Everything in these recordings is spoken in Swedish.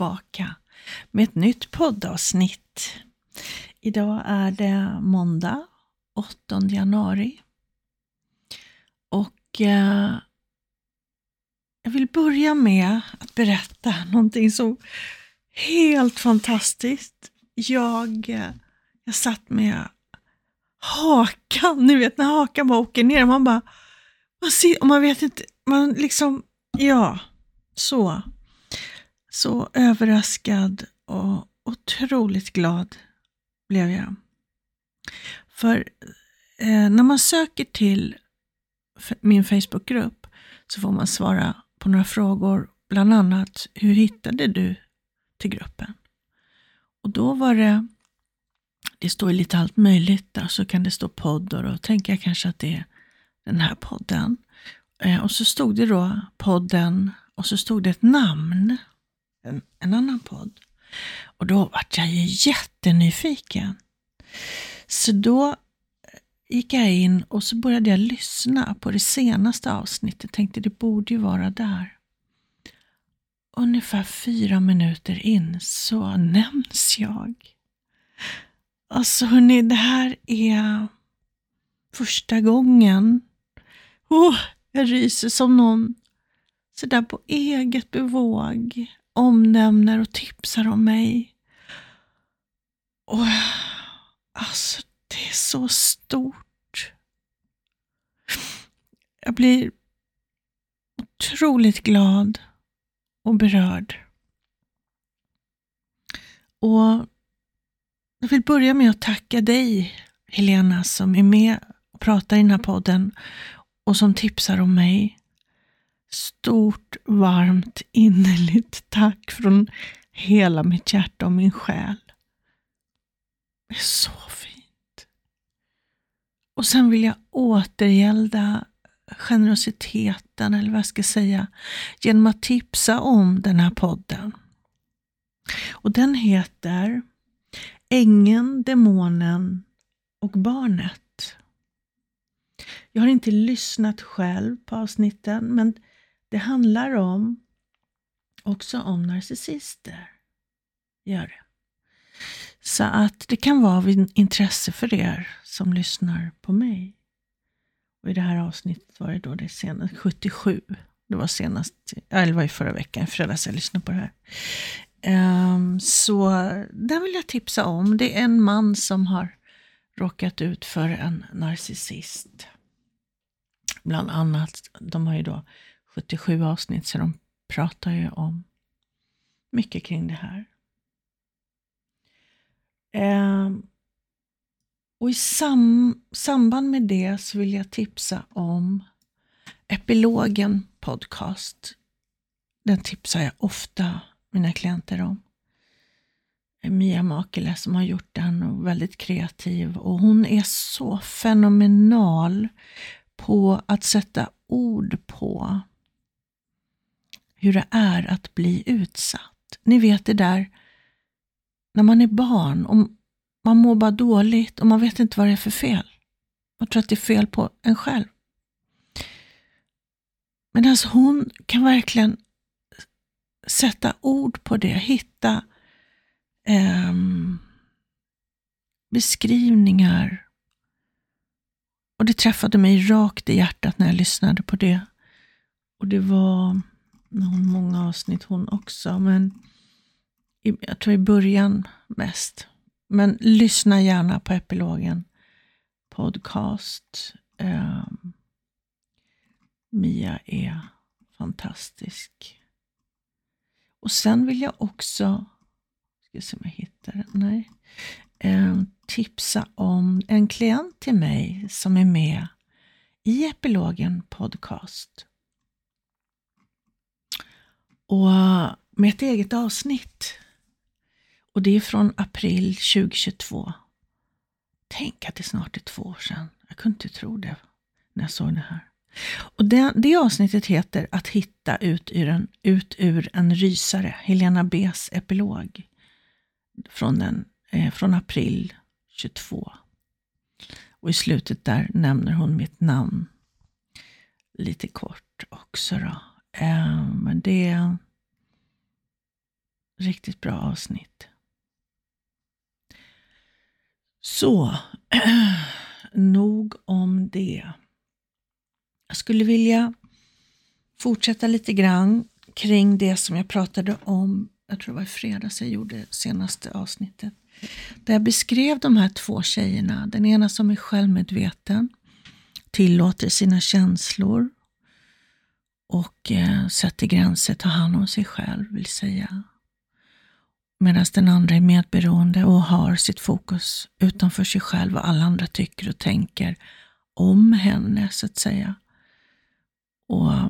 tillbaka med ett nytt poddavsnitt. Idag är det måndag 8 januari och eh, jag vill börja med att berätta någonting så helt fantastiskt. Jag, eh, jag satt med hakan, ni vet när hakan bara åker ner, man bara, man, ser, man vet inte, man liksom, ja, så. Så överraskad och otroligt glad blev jag. För eh, när man söker till min Facebookgrupp så får man svara på några frågor, bland annat hur hittade du till gruppen? Och då var det, det står lite allt möjligt där, så kan det stå podd och då tänker jag kanske att det är den här podden. Eh, och så stod det då podden och så stod det ett namn, en, en annan podd. Och då vart jag ju jättenyfiken. Så då eh, gick jag in och så började jag lyssna på det senaste avsnittet. Tänkte det borde ju vara där. Ungefär fyra minuter in så nämns jag. Alltså hörni, det här är första gången. Oh, jag ryser som någon sådär på eget bevåg omnämner och tipsar om mig. Och alltså, det är så stort. Jag blir otroligt glad och berörd. Och jag vill börja med att tacka dig, Helena, som är med och pratar i den här podden och som tipsar om mig. Stort, varmt, innerligt tack från hela mitt hjärta och min själ. Det är så fint. Och sen vill jag återgälda generositeten, eller vad jag ska säga, genom att tipsa om den här podden. Och den heter Ängeln, Demonen och Barnet. Jag har inte lyssnat själv på avsnitten, men det handlar om också om narcissister. Gör det. Så att det kan vara av intresse för er som lyssnar på mig. Och I det här avsnittet var det då det senaste, 77. Det var senast, eller det var i förra veckan, i fredags jag lyssnade på det här. Um, så den vill jag tipsa om. Det är en man som har råkat ut för en narcissist. Bland annat, de har ju då 77 avsnitt så de pratar ju om mycket kring det här. Eh, och i sam samband med det så vill jag tipsa om Epilogen podcast. Den tipsar jag ofta mina klienter om. Mia Makele som har gjort den och väldigt kreativ och hon är så fenomenal på att sätta ord på hur det är att bli utsatt. Ni vet det där när man är barn och man mår bara dåligt och man vet inte vad det är för fel. Man tror att det är fel på en själv. Men alltså hon kan verkligen sätta ord på det, hitta eh, beskrivningar. Och det träffade mig rakt i hjärtat när jag lyssnade på det. Och det var hon många avsnitt hon också, men i, jag tror i början mest. Men lyssna gärna på epilogen podcast. Eh, Mia är fantastisk. Och sen vill jag också, ska se om jag hittar den, nej, eh, tipsa om en klient till mig som är med i Epilogen podcast. Och eh, med ett eget avsnitt. Och det är från april 2022. Tänk att det snart är två år sedan. Jag kunde inte tro det när jag såg det här. Och det, det avsnittet heter Att hitta ut ur, en, ut ur en rysare, Helena B's epilog från, den, eh, från april 22. Och i slutet där nämner hon mitt namn lite kort också. Då. Eh, men det är riktigt bra avsnitt. Så, nog om det. Jag skulle vilja fortsätta lite grann kring det som jag pratade om, jag tror det var i fredags jag gjorde senaste avsnittet. Där jag beskrev de här två tjejerna. Den ena som är självmedveten, tillåter sina känslor och eh, sätter gränser, tar hand om sig själv vill säga. Medan den andra är medberoende och har sitt fokus utanför sig själv, vad alla andra tycker och tänker om henne så att säga. Och eh,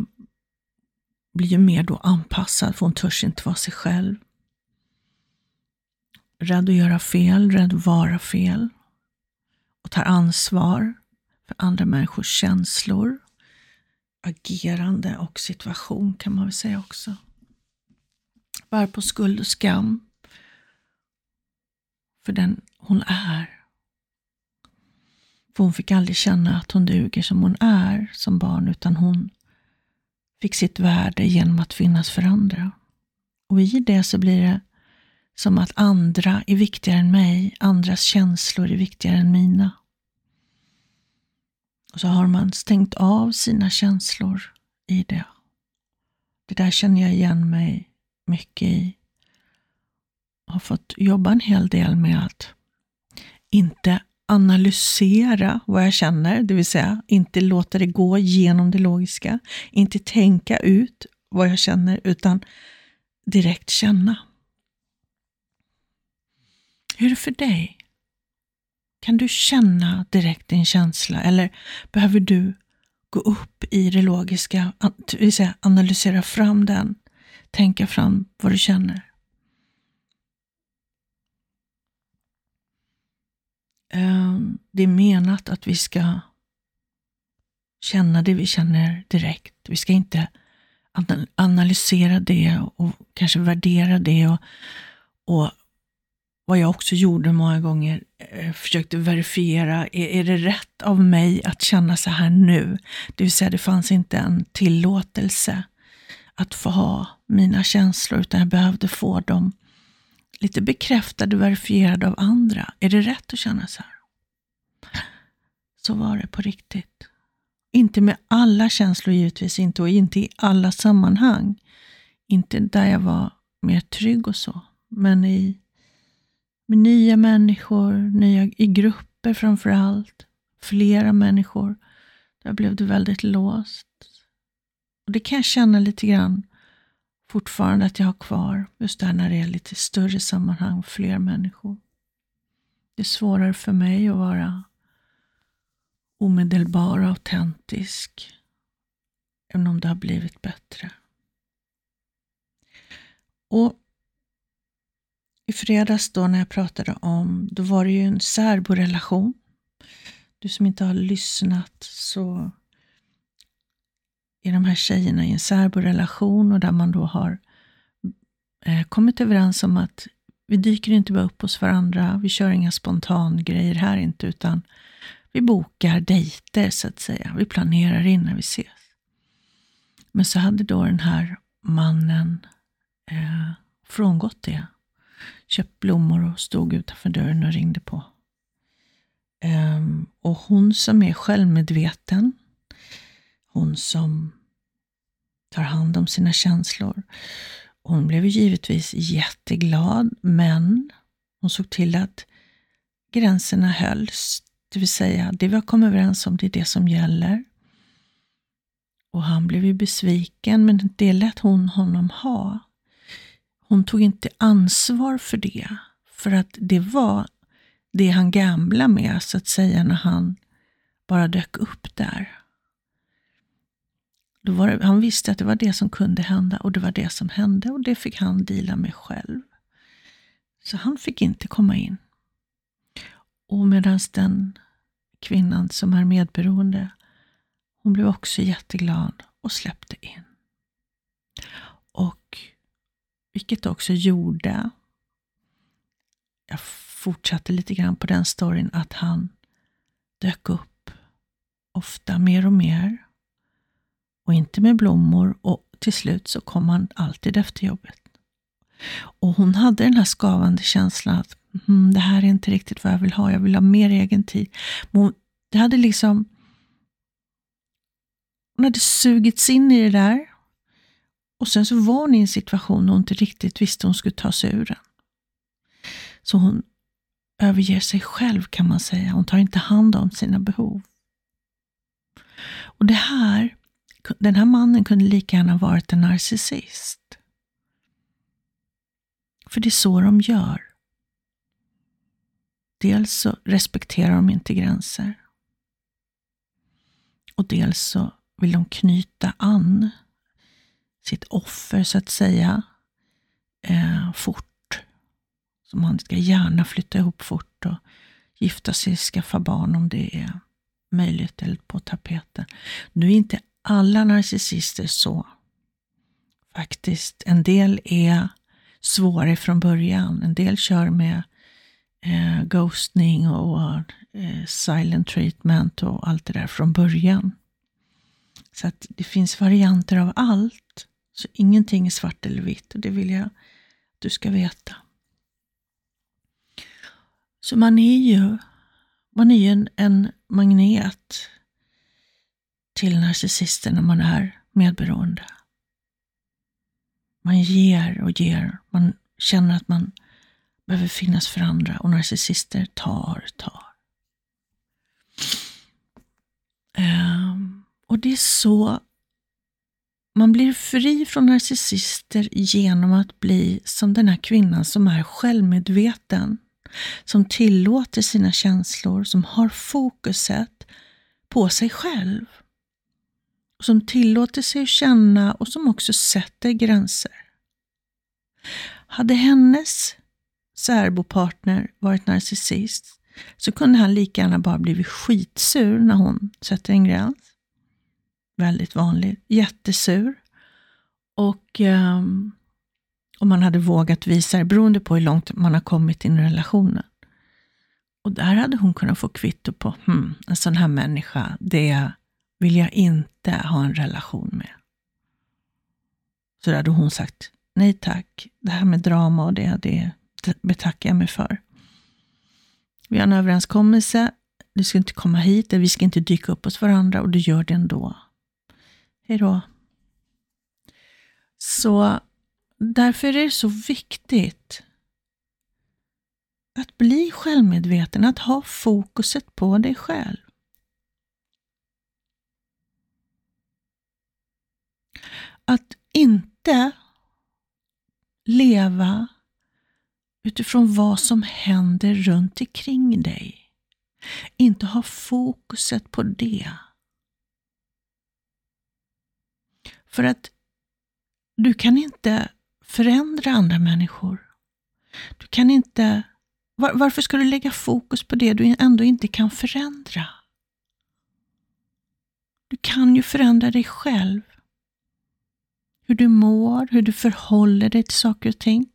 blir ju mer då anpassad, för hon törs inte vara sig själv. Rädd att göra fel, rädd att vara fel. Och tar ansvar för andra människors känslor, agerande och situation kan man väl säga också. Bär på skuld och skam för den hon är. För hon fick aldrig känna att hon duger som hon är som barn, utan hon fick sitt värde genom att finnas för andra. Och i det så blir det som att andra är viktigare än mig, andras känslor är viktigare än mina. Och så har man stängt av sina känslor i det. Det där känner jag igen mig mycket i. Jag har fått jobba en hel del med att inte analysera vad jag känner, det vill säga inte låta det gå genom det logiska, inte tänka ut vad jag känner, utan direkt känna. Hur är det för dig? Kan du känna direkt din känsla eller behöver du gå upp i det logiska, det vill säga analysera fram den, tänka fram vad du känner? Ehm, det är menat att vi ska känna det vi känner direkt. Vi ska inte analysera det och kanske värdera det. Och, och vad jag också gjorde många gånger, eh, försökte verifiera, är, är det rätt av mig att känna så här nu? Det vill säga, det fanns inte en tillåtelse att få ha mina känslor, utan jag behövde få dem lite bekräftade verifierade av andra. Är det rätt att känna så här? Så var det på riktigt. Inte med alla känslor givetvis inte och inte i alla sammanhang. Inte där jag var mer trygg och så. Men i, med nya människor, nya, i grupper framför allt. Flera människor. Där blev det väldigt låst. Och Det kan jag känna lite grann fortfarande att jag har kvar. Just där när det är lite större sammanhang, fler människor. Det är svårare för mig att vara omedelbar och autentisk. Även om det har blivit bättre. Och i fredags då när jag pratade om, då var det ju en särborelation. Du som inte har lyssnat så är de här tjejerna i en särborelation och där man då har eh, kommit överens om att vi dyker inte bara upp hos varandra, vi kör inga spontangrejer här inte, utan vi bokar dejter så att säga. Vi planerar innan vi ses. Men så hade då den här mannen eh, frångått det. Köpt blommor och stod utanför dörren och ringde på. Um, och hon som är självmedveten, hon som tar hand om sina känslor. Hon blev givetvis jätteglad, men hon såg till att gränserna hölls. Det vill säga, det vi har kommit överens om, det är det som gäller. Och han blev ju besviken, men det lät hon honom ha. Hon tog inte ansvar för det, för att det var det han gamla med, så att säga, när han bara dök upp där. Då var det, han visste att det var det som kunde hända och det var det som hände och det fick han dela med själv. Så han fick inte komma in. Och medan den kvinnan som är medberoende, hon blev också jätteglad och släppte in. Och vilket också gjorde, jag fortsatte lite grann på den storyn, att han dök upp ofta mer och mer och inte med blommor och till slut så kom han alltid efter jobbet. Och hon hade den här skavande känslan att mm, det här är inte riktigt vad jag vill ha, jag vill ha mer egen tid. Men hon, det hade liksom hon hade sugits in i det där och sen så var hon i en situation hon inte riktigt visste hur hon skulle ta sig ur den. Så hon överger sig själv kan man säga. Hon tar inte hand om sina behov. Och det här, Den här mannen kunde lika gärna varit en narcissist. För det är så de gör. Dels så respekterar de inte gränser. Och dels så vill de knyta an sitt offer så att säga eh, fort. Så man ska gärna flytta ihop fort och gifta sig, skaffa barn om det är möjligt eller på tapeten. Nu är inte alla narcissister så. Faktiskt. En del är svårare från början. En del kör med eh, ghostning och eh, silent treatment och allt det där från början. Så att det finns varianter av allt. Så ingenting är svart eller vitt och det vill jag att du ska veta. Så man är ju, man är ju en, en magnet till narcissisten när man är medberoende. Man ger och ger. Man känner att man behöver finnas för andra och narcissister tar, tar. Um, och det är så man blir fri från narcissister genom att bli som den här kvinnan som är självmedveten, som tillåter sina känslor, som har fokuset på sig själv. Som tillåter sig att känna och som också sätter gränser. Hade hennes särbopartner varit narcissist så kunde han lika gärna bara blivit skitsur när hon sätter en gräns väldigt vanlig. Jättesur. Och ehm, um, om man hade vågat visa det, beroende på hur långt man har kommit in i relationen. Och där hade hon kunnat få kvitto på, hmm, en sån här människa, det vill jag inte ha en relation med. Så där hade hon sagt, nej tack, det här med drama och det, det betackar jag mig för. Vi har en överenskommelse, du ska inte komma hit, vi ska inte dyka upp hos varandra och du gör det ändå. Hej då. Så därför är det så viktigt att bli självmedveten, att ha fokuset på dig själv. Att inte leva utifrån vad som händer runt omkring dig. Inte ha fokuset på det. För att du kan inte förändra andra människor. Du kan inte... Var, varför ska du lägga fokus på det du ändå inte kan förändra? Du kan ju förändra dig själv. Hur du mår, hur du förhåller dig till saker och ting.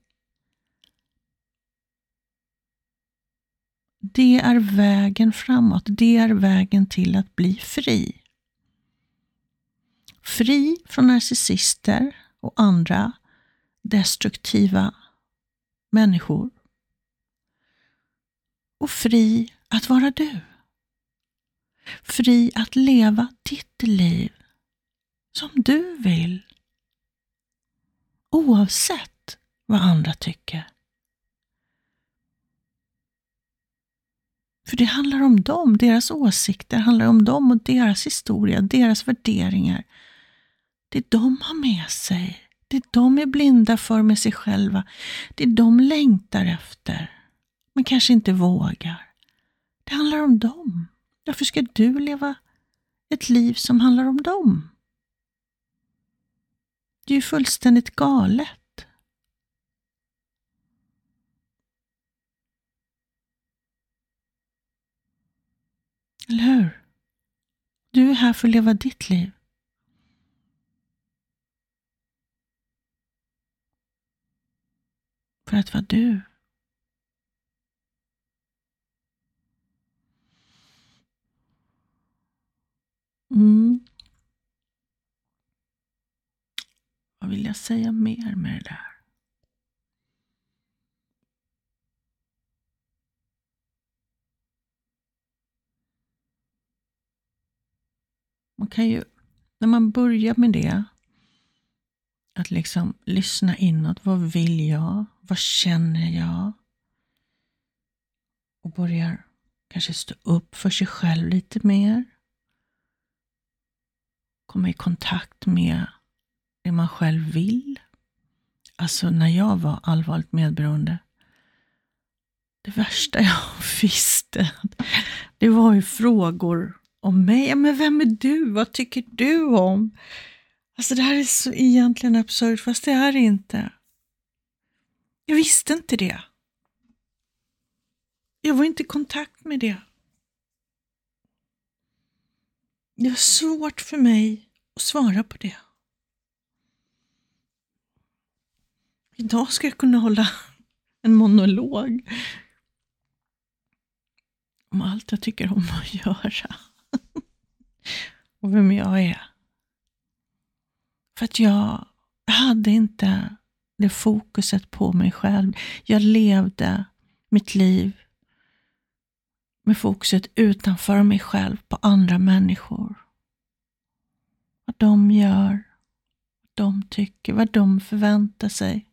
Det är vägen framåt. Det är vägen till att bli fri. Fri från narcissister och andra destruktiva människor. Och fri att vara du. Fri att leva ditt liv som du vill. Oavsett vad andra tycker. För det handlar om dem, deras åsikter handlar om dem och deras historia, deras värderingar, det de har med sig, det de är blinda för med sig själva, det de längtar efter, men kanske inte vågar. Det handlar om dem. Varför ska du leva ett liv som handlar om dem? Det är ju fullständigt galet. Eller hur? Du är här för att leva ditt liv. För att vara du. Mm. Vad vill jag säga mer med det där? Man kan ju, när man börjar med det, att liksom lyssna inåt. Vad vill jag? Vad känner jag? Och börjar kanske stå upp för sig själv lite mer. Komma i kontakt med det man själv vill. Alltså när jag var allvarligt medberoende, det värsta jag visste, det var ju frågor om mig. Men vem är du? Vad tycker du om? Alltså det här är så egentligen absurt, fast det är det inte. Jag visste inte det. Jag var inte i kontakt med det. Det var svårt för mig att svara på det. Idag ska jag kunna hålla en monolog om allt jag tycker om att göra och vem jag är. För att jag hade inte det fokuset på mig själv. Jag levde mitt liv med fokuset utanför mig själv på andra människor. Vad de gör, vad de tycker, vad de förväntar sig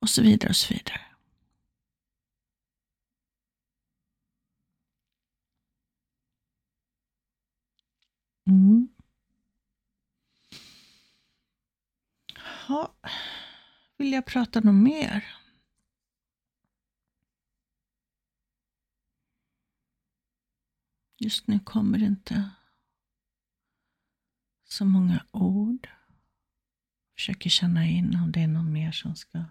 och så vidare och så vidare. Mm. Ha. Vill jag prata något mer? Just nu kommer det inte så många ord. Försöker känna in om det är något mer som ska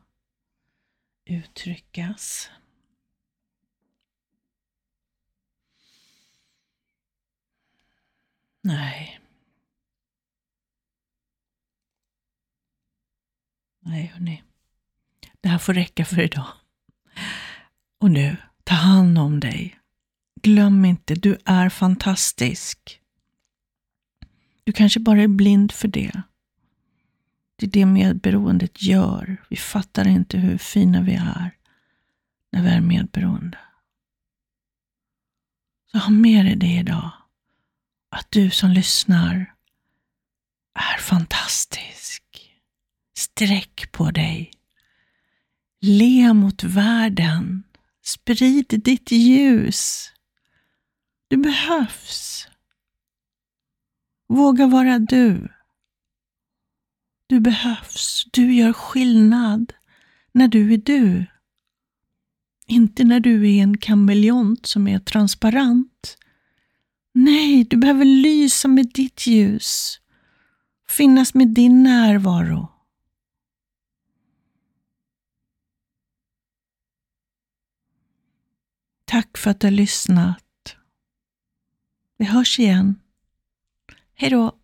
uttryckas. Nej. Nej, hörni. Det här får räcka för idag. Och nu, ta hand om dig. Glöm inte, du är fantastisk. Du kanske bara är blind för det. Det är det medberoendet gör. Vi fattar inte hur fina vi är när vi är medberoende. Så ha med dig det idag. Att du som lyssnar är fantastisk. Sträck på dig. Le mot världen. Sprid ditt ljus. Du behövs. Våga vara du. Du behövs. Du gör skillnad när du är du. Inte när du är en kameleont som är transparent. Nej, du behöver lysa med ditt ljus. Finnas med din närvaro. Tack för att du har lyssnat. Vi hörs igen. Hej då!